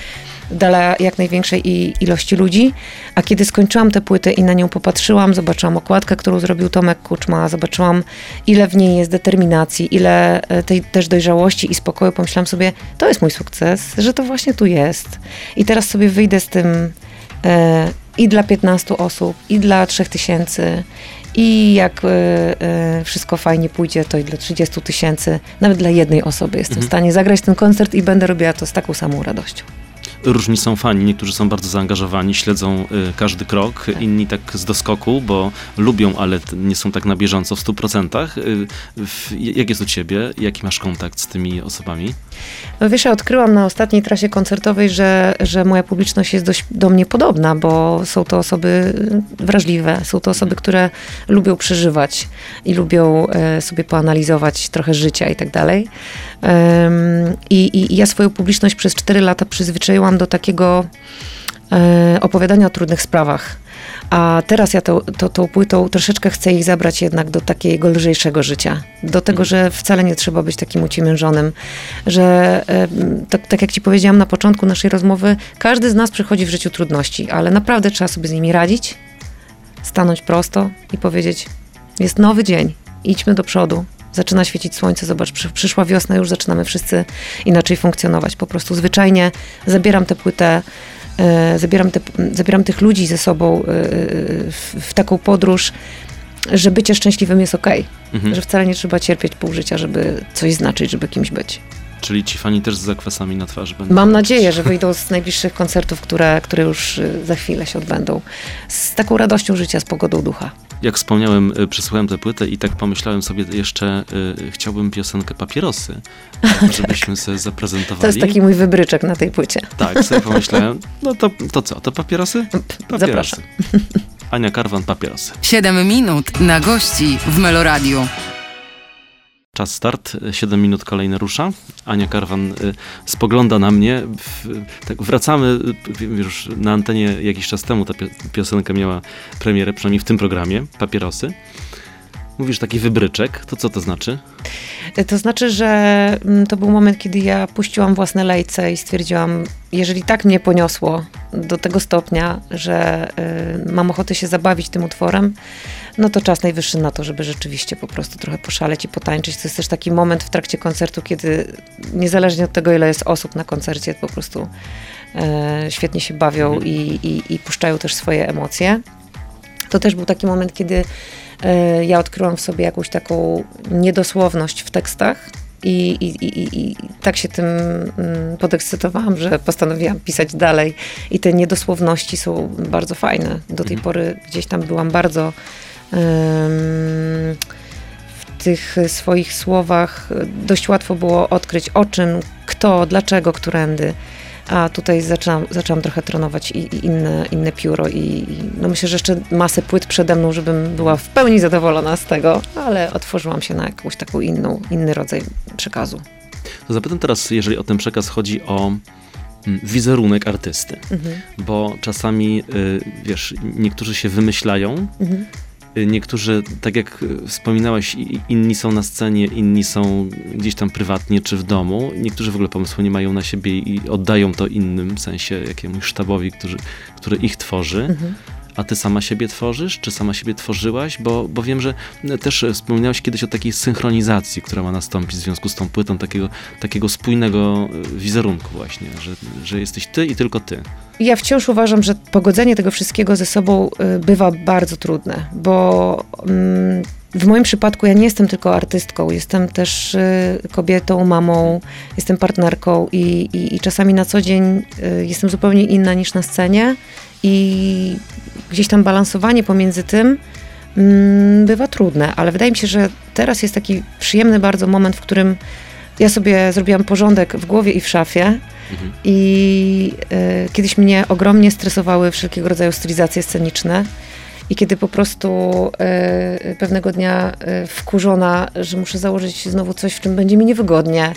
dla jak największej ilości ludzi. A kiedy skończyłam tę płytę i na nią popatrzyłam, zobaczyłam okładkę, którą zrobił Tomek Kuczma, zobaczyłam ile w niej jest determinacji, ile e, tej też dojrzałości i spokoju, pomyślałam sobie, to jest mój sukces, że to właśnie tu jest. I teraz sobie wyjdę z tym e, i dla 15 osób, i dla 3000, i jak e, e, wszystko fajnie pójdzie, to i dla 30 tysięcy, nawet dla jednej osoby jestem w stanie zagrać ten koncert i będę robiła to z taką samą radością. Różni są fani, niektórzy są bardzo zaangażowani, śledzą y, każdy krok, inni tak z doskoku, bo lubią, ale nie są tak na bieżąco w 100%. Y, jak jest u ciebie? Jaki masz kontakt z tymi osobami? No wiesz, ja odkryłam na ostatniej trasie koncertowej, że, że moja publiczność jest dość do mnie podobna, bo są to osoby wrażliwe, są to osoby, które lubią przeżywać i lubią e, sobie poanalizować trochę życia i tak dalej. I, I ja swoją publiczność przez 4 lata przyzwyczaiłam do takiego e, opowiadania o trudnych sprawach. A teraz ja to, to, tą płytą troszeczkę chcę ich zabrać jednak do takiego lżejszego życia. Do tego, że wcale nie trzeba być takim uciemiężonym, że tak, tak jak ci powiedziałam na początku naszej rozmowy, każdy z nas przechodzi w życiu trudności, ale naprawdę trzeba sobie z nimi radzić, stanąć prosto i powiedzieć, jest nowy dzień, idźmy do przodu. Zaczyna świecić słońce, zobacz, przy, przyszła wiosna, już zaczynamy wszyscy inaczej funkcjonować. Po prostu zwyczajnie zabieram tę płytę zabieram, te, zabieram tych ludzi ze sobą e, w, w taką podróż, że bycie szczęśliwym jest okej. Mhm. Że wcale nie trzeba cierpieć pół życia, żeby coś znaczyć, żeby kimś być. Czyli ci fani też z zakwasami na twarzy będą? Mam nadzieję, że wyjdą z najbliższych koncertów, które, które już za chwilę się odbędą. Z taką radością życia, z pogodą ducha. Jak wspomniałem, y, przesłuchałem tę płytę i tak pomyślałem sobie jeszcze, y, chciałbym piosenkę Papierosy, żebyśmy sobie zaprezentowali. To jest taki mój wybryczek na tej płycie. Tak, sobie pomyślałem, no to, to co, to papierosy? Papierosy. Zapraszam. Ania Karwan, papierosy. 7 minut na gości w Meloradiu. Czas start, 7 minut kolejne rusza. Ania Karwan y, spogląda na mnie. Tak wracamy y, już na antenie jakiś czas temu. Ta pio- piosenka miała premierę, przynajmniej w tym programie, Papierosy. Mówisz taki wybryczek, to co to znaczy? To znaczy, że mm, to był moment, kiedy ja puściłam własne lejce i stwierdziłam, jeżeli tak mnie poniosło do tego stopnia, że y, mam ochotę się zabawić tym utworem, no to czas najwyższy na to, żeby rzeczywiście po prostu trochę poszaleć i potańczyć. To jest też taki moment w trakcie koncertu, kiedy niezależnie od tego, ile jest osób na koncercie, po prostu e, świetnie się bawią i, i, i puszczają też swoje emocje. To też był taki moment, kiedy e, ja odkryłam w sobie jakąś taką niedosłowność w tekstach I, i, i, i tak się tym mm, podekscytowałam, że postanowiłam pisać dalej. I te niedosłowności są bardzo fajne. Do tej Mhm. pory gdzieś tam byłam bardzo w tych swoich słowach dość łatwo było odkryć o czym, kto, dlaczego, którędy. A tutaj zaczęłam, zaczęłam trochę trenować i, i inne, inne pióro i, i no myślę, że jeszcze masę płyt przede mną, żebym była w pełni zadowolona z tego, ale otworzyłam się na jakąś taką inną, inny rodzaj przekazu. To zapytam teraz, jeżeli o ten przekaz chodzi o mm, wizerunek artysty, Mhm. bo czasami, y, wiesz, niektórzy się wymyślają, Mhm. Y, niektórzy, tak jak y, wspominałaś, i- inni są na scenie, inni są gdzieś tam prywatnie czy w domu, niektórzy w ogóle pomysłu nie mają na siebie i oddają to innym, w sensie jakiemuś sztabowi, który, który ich tworzy. Mhm. A ty sama siebie tworzysz? Czy sama siebie tworzyłaś? Bo, bo wiem, że też e, wspomniałeś kiedyś o takiej synchronizacji, która ma nastąpić w związku z tą płytą, takiego, takiego spójnego e, wizerunku właśnie, że, że jesteś ty i tylko ty. Ja wciąż uważam, że pogodzenie tego wszystkiego ze sobą y, bywa bardzo trudne, bo mm, w moim przypadku ja nie jestem tylko artystką, jestem też y, kobietą, mamą, jestem partnerką i, i, i czasami na co dzień y, jestem zupełnie inna niż na scenie i gdzieś tam balansowanie pomiędzy tym mm, bywa trudne, ale wydaje mi się, że teraz jest taki przyjemny bardzo moment, w którym ja sobie zrobiłam porządek w głowie i w szafie. Mhm. I e, kiedyś mnie ogromnie stresowały wszelkiego rodzaju stylizacje sceniczne. I kiedy po prostu e, pewnego dnia e, wkurzona, że muszę założyć znowu coś, w czym będzie mi niewygodnie,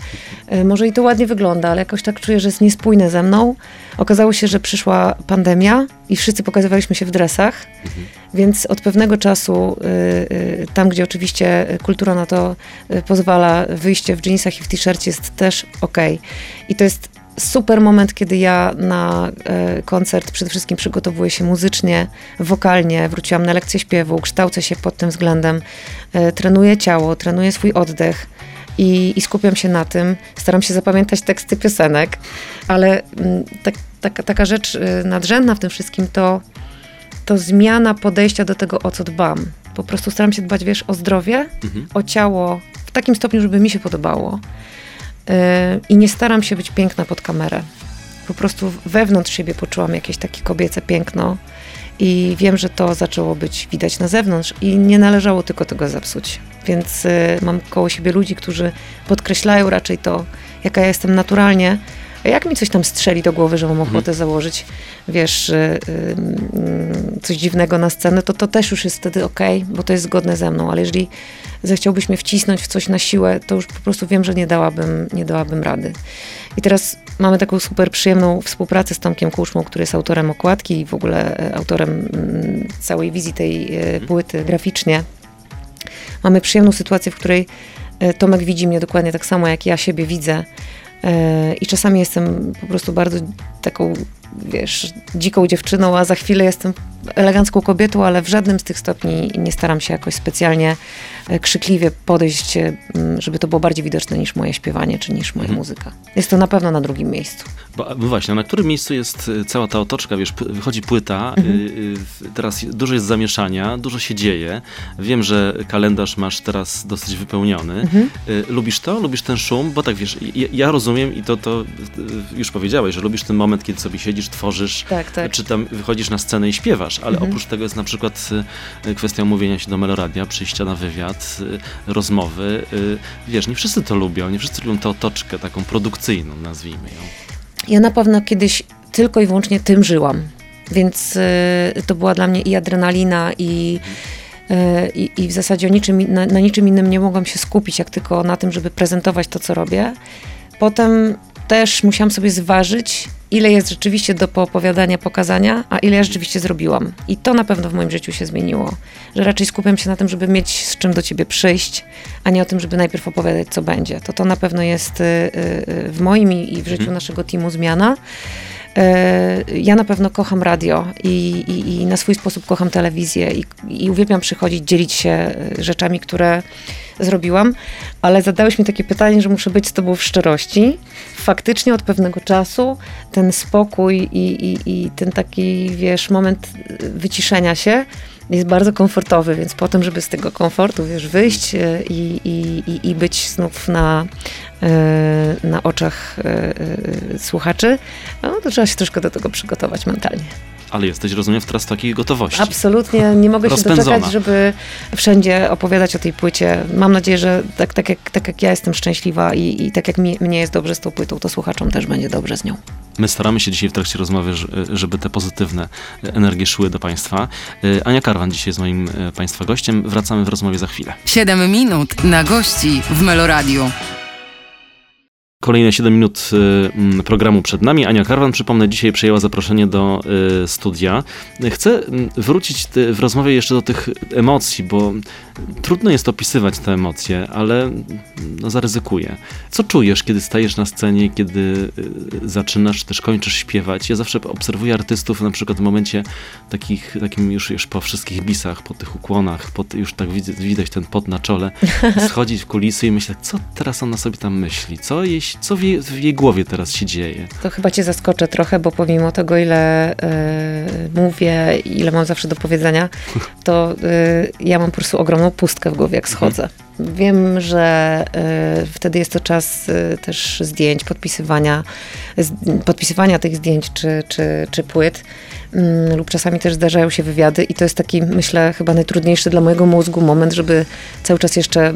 e, może i to ładnie wygląda, ale jakoś tak czuję, że jest niespójne ze mną. Okazało się, że przyszła pandemia i wszyscy pokazywaliśmy się w dresach, więc od pewnego czasu, y, y, tam gdzie oczywiście kultura na to y, pozwala, wyjście w jeansach i w t-shircie jest też okej. I to jest super moment, kiedy ja na e, koncert przede wszystkim przygotowuję się muzycznie, wokalnie, wróciłam na lekcję śpiewu, kształcę się pod tym względem, e, trenuję ciało, trenuję swój oddech i, i skupiam się na tym. Staram się zapamiętać teksty piosenek, ale mm, tak, tak, taka rzecz y, nadrzędna w tym wszystkim to, to zmiana podejścia do tego, o co dbam. Po prostu staram się dbać, wiesz, o zdrowie, Mhm. o ciało w takim stopniu, żeby mi się podobało. Yy, I nie staram się być piękna pod kamerę. Po prostu wewnątrz siebie poczułam jakieś takie kobiece piękno i wiem, że to zaczęło być widać na zewnątrz i nie należało tylko tego zepsuć. Więc yy, mam koło siebie ludzi, którzy podkreślają raczej to, jaka ja jestem naturalnie. Jak mi coś tam strzeli do głowy, że mam ochotę założyć, wiesz, yy, yy, coś dziwnego na scenę, to to też już jest wtedy okej, bo to jest zgodne ze mną. Ale jeżeli zechciałbyś mnie wcisnąć w coś na siłę, to już po prostu wiem, że nie dałabym, nie dałabym rady. I teraz mamy taką super przyjemną współpracę z Tomkiem Kuszmą, który jest autorem okładki i w ogóle e, autorem mm, całej wizji tej e, płyty graficznie. Mamy przyjemną sytuację, w której e, Tomek widzi mnie dokładnie tak samo, jak ja siebie widzę. E, I czasami jestem po prostu bardzo taką, wiesz, dziką dziewczyną, a za chwilę jestem elegancką kobietą, ale w żadnym z tych stopni nie staram się jakoś specjalnie e, krzykliwie podejść, e, żeby to było bardziej widoczne niż moje śpiewanie, czy niż moja muzyka. Jest to na pewno na drugim miejscu. Bo, właśnie, na którym miejscu jest y, cała ta otoczka? Wiesz, wychodzi płyta, y, w- teraz dużo jest zamieszania, dużo się dzieje. Wiem, że kalendarz masz teraz dosyć wypełniony. Y, Lubisz to? Lubisz ten szum? Bo tak wiesz, ja, ja rozumiem i to, to już powiedziałeś, że lubisz ten moment, kiedy sobie siedzisz, tworzysz, Tak, tak. czy tam wychodzisz na scenę i śpiewasz, ale Mhm. oprócz tego jest na przykład y, kwestia umówienia się do Meloradia, przyjścia na wywiad, y, rozmowy. Y, Wiesz, nie wszyscy to lubią, nie wszyscy lubią tę otoczkę taką produkcyjną, nazwijmy ją. Ja na pewno kiedyś tylko i wyłącznie tym żyłam. Więc y, to była dla mnie i adrenalina, i, y, i, i w zasadzie niczym, na, na niczym innym nie mogłam się skupić, jak tylko na tym, żeby prezentować to, co robię. Potem też musiałam sobie zważyć, ile jest rzeczywiście do poopowiadania, pokazania, a ile ja rzeczywiście zrobiłam. I to na pewno w moim życiu się zmieniło. Że raczej skupiam się na tym, żeby mieć z czym do ciebie przyjść, a nie o tym, żeby najpierw opowiadać, co będzie. To to na pewno jest y, y, w moim i i w życiu naszego teamu zmiana. E, Ja na pewno kocham radio i, i, i na swój sposób kocham telewizję i, i uwielbiam przychodzić, dzielić się e, rzeczami, które zrobiłam, ale zadałeś mi takie pytanie, że muszę być z tobą w szczerości. Faktycznie od pewnego czasu ten spokój i, i, i ten taki, wiesz, moment wyciszenia się jest bardzo komfortowy, więc po tym, żeby z tego komfortu, wiesz, wyjść e, i, i, i, być znów na, na oczach e, słuchaczy, no to trzeba się troszkę do tego przygotować mentalnie. Ale jesteś, rozumiem, w teraz takiej gotowości. Absolutnie, nie mogę się doczekać, żeby wszędzie opowiadać o tej płycie. Mam nadzieję, że tak, tak, jak, tak jak ja jestem szczęśliwa i, i tak jak mi, mnie jest dobrze z tą płytą, to słuchaczom też będzie dobrze z nią. My staramy się dzisiaj w trakcie rozmowy, żeby te pozytywne energie szły do Państwa. E, Ania Karwan dzisiaj jest moim e, Państwa gościem. Wracamy w rozmowie za chwilę. 7 minut na gości w Meloradiu. Kolejne 7 minut y, programu przed nami. Ania Karwan, przypomnę, dzisiaj przyjęła zaproszenie do y, studia. Chcę wrócić w rozmowie jeszcze do tych emocji, bo trudno jest opisywać te emocje, ale no, zaryzykuję. Co czujesz, kiedy stajesz na scenie, kiedy y, zaczynasz, też kończysz śpiewać? Ja zawsze obserwuję artystów na przykład w momencie takich, takim już, już po wszystkich bisach, po tych ukłonach, po, już tak widać, widać ten pot na czole, schodzić w kulisy i myśleć, co teraz ona sobie tam myśli? Co jej co w jej, w jej, głowie teraz się dzieje? To chyba cię zaskoczę trochę, bo pomimo tego, ile y, mówię, ile mam zawsze do powiedzenia, to y, ja mam po prostu ogromną pustkę w głowie, jak schodzę. Mhm. Wiem, że y, wtedy jest to czas też zdjęć, podpisywania, podpisywania tych zdjęć czy, czy, czy płyt. Mm, lub czasami też zdarzają się wywiady i to jest taki, myślę, chyba najtrudniejszy dla mojego mózgu moment, żeby cały czas jeszcze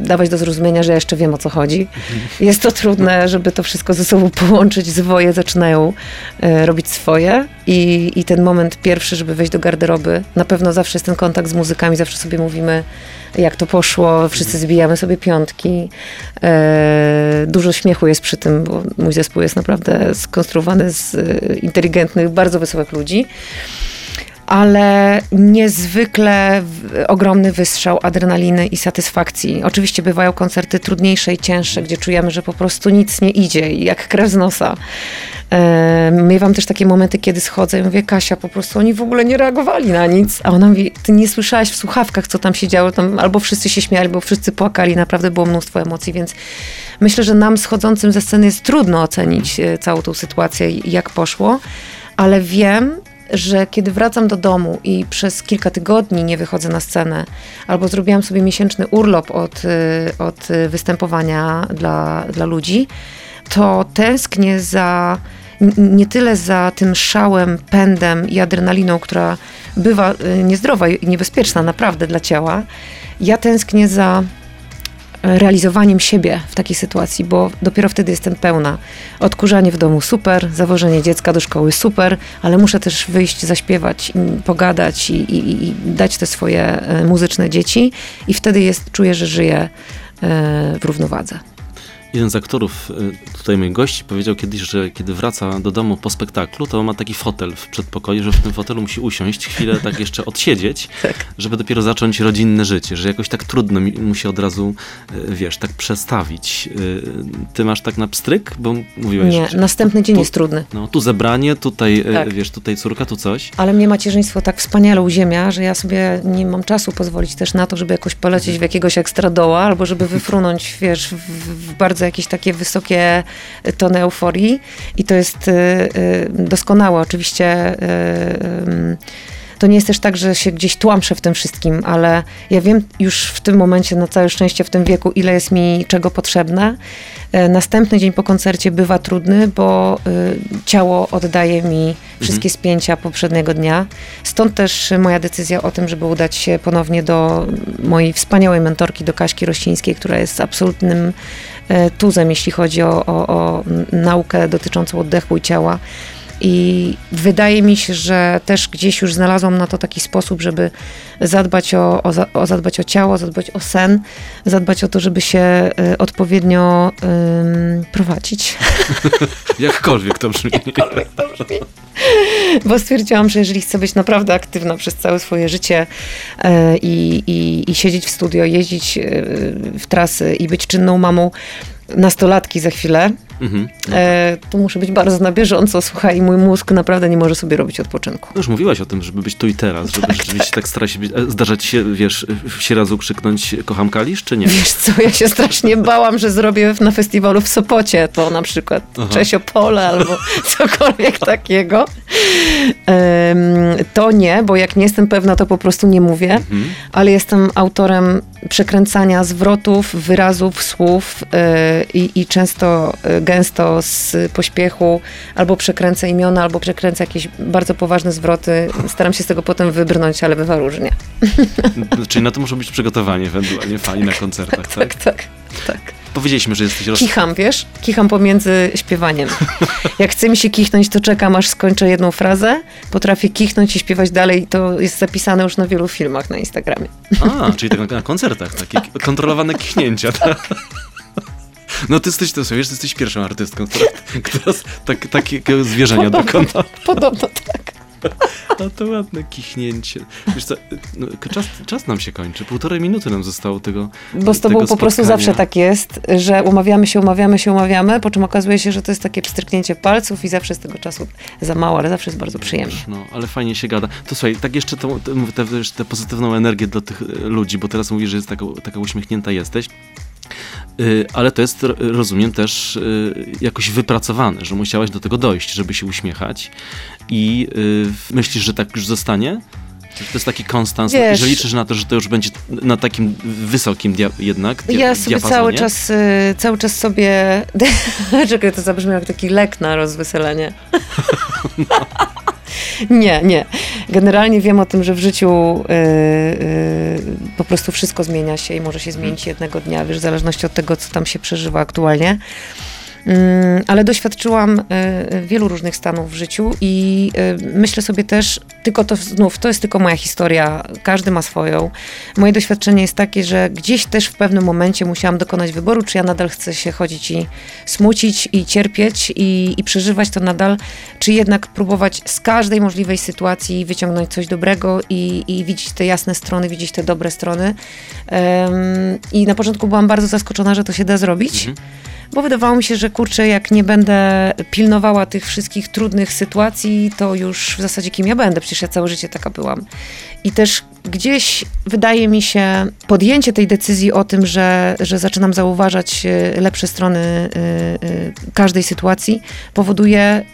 dawać do zrozumienia, że ja jeszcze wiem o co chodzi. Mhm. Jest to trudne, żeby to wszystko ze sobą połączyć, zwoje zaczynają e, robić swoje i, i ten moment pierwszy, żeby wejść do garderoby, na pewno zawsze jest ten kontakt z muzykami, zawsze sobie mówimy, jak to poszło, wszyscy zbijamy sobie piątki. E, dużo śmiechu jest przy tym, bo mój zespół jest naprawdę skonstruowany z e, inteligentnych, bardzo wysokich ludzi ale niezwykle ogromny wystrzał adrenaliny i satysfakcji. Oczywiście bywają koncerty trudniejsze i cięższe, gdzie czujemy, że po prostu nic nie idzie, jak krew z nosa. E, miewam też takie momenty, kiedy schodzę i mówię, Kasia, po prostu oni w ogóle nie reagowali na nic. A ona mówi, ty nie słyszałaś w słuchawkach, co tam się działo. Tam albo wszyscy się śmiali, albo wszyscy płakali. Naprawdę było mnóstwo emocji, więc myślę, że nam schodzącym ze sceny jest trudno ocenić e, całą tą sytuację i jak poszło. Ale wiem, że kiedy wracam do domu i przez kilka tygodni nie wychodzę na scenę, albo zrobiłam sobie miesięczny urlop od, y, od występowania dla, dla ludzi, to tęsknię za nie tyle za tym szałem, pędem i adrenaliną, która bywa y, niezdrowa i niebezpieczna naprawdę dla ciała. Ja tęsknię za realizowaniem siebie w takiej sytuacji, bo dopiero wtedy jestem pełna. Odkurzanie w domu super, zawożenie dziecka do szkoły super, ale muszę też wyjść, zaśpiewać, pogadać i, i, i dać te swoje e, muzyczne dzieci i wtedy jest, czuję, że żyję e, w równowadze. Jeden z aktorów, y, tutaj mój gość, powiedział kiedyś, że kiedy wraca do domu po spektaklu, to ma taki fotel w przedpokoju, że w tym fotelu musi usiąść, chwilę tak jeszcze odsiedzieć, tak. żeby dopiero zacząć rodzinne życie, że jakoś tak trudno mu się od razu, y, wiesz, tak przestawić. Y, ty masz tak na pstryk, bo mówiłeś... Nie, następny dzień tu, jest trudny. No, tu zebranie, tutaj, tak. wiesz, tutaj córka, tu coś. Ale mnie macierzyństwo tak wspaniale uziemia, że ja sobie nie mam czasu pozwolić też na to, żeby jakoś polecieć w jakiegoś ekstra doła, albo żeby wyfrunąć, wiesz, w, w bardzo bardzo jakieś takie wysokie tony euforii i to jest y, y, doskonałe. Oczywiście to nie jest też tak, że się gdzieś tłamszę w tym wszystkim, ale ja wiem już w tym momencie, na całe szczęście w tym wieku, ile jest mi czego potrzebne. E, następny dzień po koncercie bywa trudny, bo ciało oddaje mi wszystkie mhm. spięcia poprzedniego dnia. Stąd też moja decyzja o tym, żeby udać się ponownie do mojej wspaniałej mentorki, do Kaśki Rościńskiej, która jest absolutnym E, tuzem, jeśli chodzi o, o, o naukę dotyczącą oddechu i ciała. I wydaje mi się, że też gdzieś już znalazłam na to taki sposób, żeby zadbać o, o, o, zadbać o ciało, zadbać o sen, zadbać o to, żeby się y, odpowiednio y, prowadzić. Jakkolwiek to brzmi. Jakkolwiek to brzmi. Bo stwierdziłam, że jeżeli chcę być naprawdę aktywna przez całe swoje życie y, i, i siedzieć w studio, jeździć w trasy i być czynną mamą, nastolatki za chwilę, Mhm. E, tu muszę być bardzo na bieżąco, słuchaj, mój mózg naprawdę nie może sobie robić odpoczynku. No już mówiłaś o tym, żeby być tu i teraz, żeby rzeczywiście tak, starać się być. e, Zdarzać się, wiesz, w Sieradzu krzyknąć kocham Kalisz, czy nie? Wiesz co, ja się strasznie bałam, że zrobię na festiwalu w Sopocie to na przykład Aha. Czesiopole albo cokolwiek takiego. Em, to nie, bo jak nie jestem pewna, to po prostu nie mówię, Mhm. ale jestem autorem przekręcania zwrotów, wyrazów, słów i, i często, e, gęsto z pośpiechu albo przekręcę imiona, albo przekręcę jakieś bardzo poważne zwroty. Staram się z tego potem wybrnąć, ale bywa różnie. Czyli na to muszą być przygotowani ewentualnie fani na koncertach, tak? Tak, tak, tak. Powiedzieliśmy, że jesteś roz... Kicham, wiesz? Kicham pomiędzy śpiewaniem. Jak chce mi się kichnąć, to czekam, aż skończę jedną frazę. Potrafię kichnąć i śpiewać dalej. To jest zapisane już na wielu filmach na Instagramie. A, czyli tak na, koncertach, takie ki- kontrolowane kichnięcia. Tak? No ty jesteś, to wiesz, ty jesteś pierwszą artystką, która, która tak, takiego zwierzenia dokona. Podobno tak. No to ładne kichnięcie. Wiesz co, no, czas, czas nam się kończy. Półtorej minuty nam zostało tego Bo z tobą po prostu zawsze tak jest, że umawiamy się, umawiamy się, umawiamy, po czym okazuje się, że to jest takie pstryknięcie palców i zawsze z tego czasu za mało, ale zawsze jest bardzo przyjemnie. No, ale fajnie się gada. To słuchaj, tak jeszcze tą, tę- tę pozytywną energię dla tych e, ludzi, bo teraz mówisz, że jest taka, taka uśmiechnięta jesteś. Y, Ale to jest, rozumiem, też y, jakoś wypracowane, że musiałaś do tego dojść, żeby się uśmiechać. I y, myślisz, że tak już zostanie? Czy To jest taki konstans, Wiesz- że liczysz na to, że to już będzie na takim wysokim dia- jednak dia- Ja sobie diapazonie? cały czas, cały czas sobie. Czekaj, to zabrzmi jak taki lek na rozweselenie. nie, nie. Generalnie wiem o tym, że w życiu y, y, po prostu wszystko zmienia się i może się zmienić jednego dnia, wiesz, w zależności od tego, co tam się przeżywa aktualnie. Mm, Ale doświadczyłam y, wielu różnych stanów w życiu i y, myślę sobie też, tylko to znów, to jest tylko moja historia, każdy ma swoją. Moje doświadczenie jest takie, że gdzieś też w pewnym momencie musiałam dokonać wyboru, czy ja nadal chcę się chodzić i smucić i cierpieć i, i przeżywać to nadal, czy jednak próbować z każdej możliwej sytuacji wyciągnąć coś dobrego i, i widzieć te jasne strony, widzieć te dobre strony. Em, I na początku byłam bardzo zaskoczona, że to się da zrobić. Bo wydawało mi się, że kurczę, jak nie będę pilnowała tych wszystkich trudnych sytuacji, to już w zasadzie kim ja będę? Przecież ja całe życie taka byłam. I też gdzieś wydaje mi się podjęcie tej decyzji o tym, że, że zaczynam zauważać e, lepsze strony e, e, każdej sytuacji, powoduje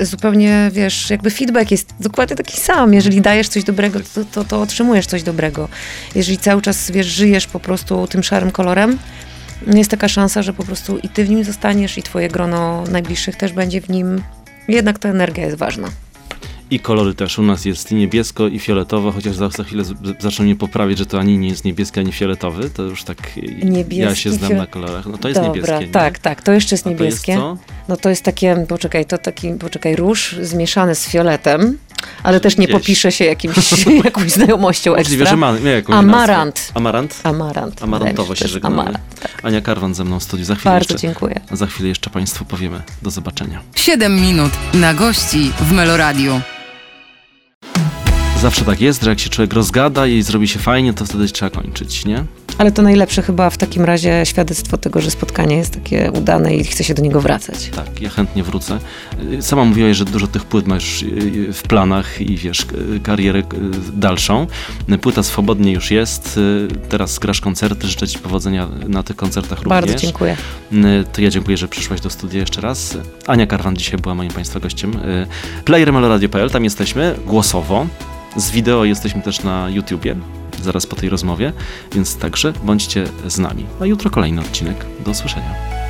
zupełnie, wiesz, jakby feedback jest dokładnie taki sam. Jeżeli dajesz coś dobrego, to, to, to otrzymujesz coś dobrego. Jeżeli cały czas, wiesz, żyjesz po prostu tym szarym kolorem, jest taka szansa, że po prostu i ty w nim zostaniesz, i twoje grono najbliższych też będzie w nim. Jednak ta energia jest ważna. I kolory też. U nas jest i niebiesko, i fioletowo, chociaż za, za chwilę zaczną mnie poprawić, że to ani nie jest niebieski, ani fioletowy. To już tak y, ja Niebieski, się znam na kolorach. No to jest Dobra, niebieskie. nie? tak, tak, to jeszcze jest A to jest niebieskie. no to jest takie, poczekaj, to taki, poczekaj, róż zmieszany z fioletem, ale też nie Gdzieś. popisze się jakimś, jakąś znajomością Możliwe, ekstra. że ma, jakąś Amarant. Nazwę. Amarant? Amarant. Amarantowo się żegnamy. Amarant. Tak. Ania Karwan ze mną w studiu. Za chwilę, Bardzo jeszcze, dziękuję. za chwilę jeszcze Państwu powiemy. Do zobaczenia. 7 minut na gości w Meloradiu. Zawsze tak jest, że jak się człowiek rozgada i zrobi się fajnie, to wtedy trzeba kończyć, nie? Ale to najlepsze chyba w takim razie świadectwo tego, że spotkanie jest takie udane i chce się do niego wracać. Tak, ja chętnie wrócę. Y, Sama mówiłaś, że dużo tych płyt masz y, w planach i wiesz, karierę y, dalszą. Płyta swobodnie już jest. y, Teraz grasz koncerty. Życzę Ci powodzenia na tych koncertach również. Bardzo dziękuję. Y, To ja dziękuję, że przyszłaś do studia jeszcze raz. Ania Karwan dzisiaj była moim Państwa gościem. Y, Player Meloradio.pl, tam jesteśmy głosowo. Z wideo jesteśmy też na YouTubie, zaraz po tej rozmowie, więc także bądźcie z nami. A jutro kolejny odcinek. Do usłyszenia.